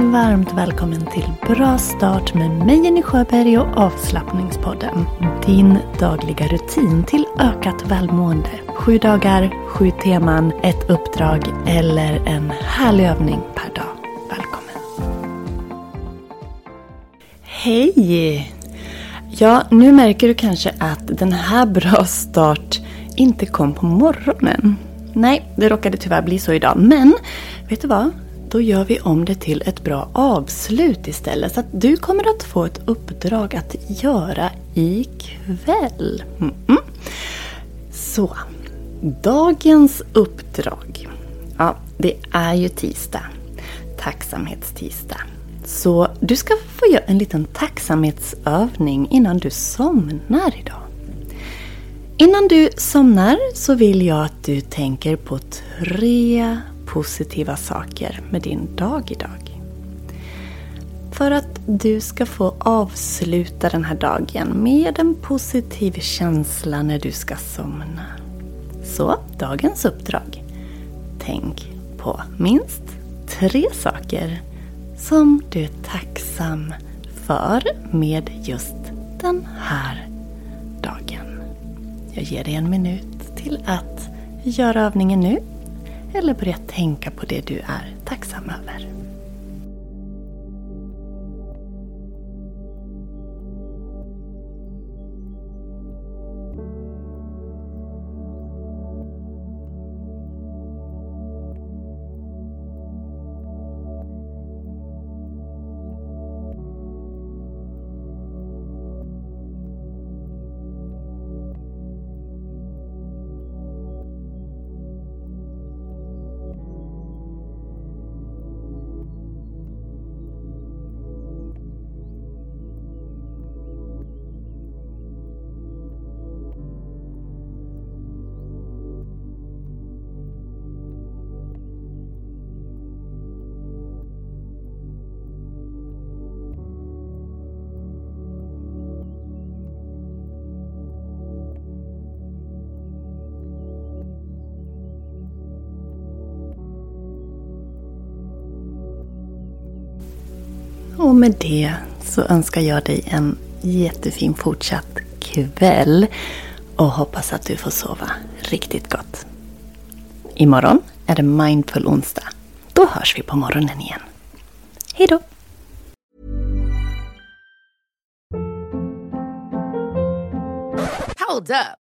Varmt välkommen till Bra start med mig Jenny Sjöberg och avslappningspodden. Din dagliga rutin till ökat välmående. Sju dagar, sju teman, ett uppdrag eller en härlig övning per dag. Välkommen! Hej! Ja, nu märker du kanske att den här Bra start inte kom på morgonen. Nej, det råkade tyvärr bli så idag. Men, vet du vad? Då gör vi om det till ett bra avslut istället. Så att du kommer att få ett uppdrag att göra ikväll. Mm -mm. Så, dagens uppdrag. Ja, det är ju tisdag. Tacksamhetstisdag. Så du ska få göra en liten tacksamhetsövning innan du somnar idag. Innan du somnar så vill jag att du tänker på tre positiva saker med din dag idag. För att du ska få avsluta den här dagen med en positiv känsla när du ska somna. Så, dagens uppdrag. Tänk på minst tre saker som du är tacksam för med just den här dagen. Jag ger dig en minut till att göra övningen nu eller börja tänka på det du är tacksam över. Och med det så önskar jag dig en jättefin fortsatt kväll och hoppas att du får sova riktigt gott. Imorgon är det Mindful onsdag. Då hörs vi på morgonen igen. Hej då! Hold up.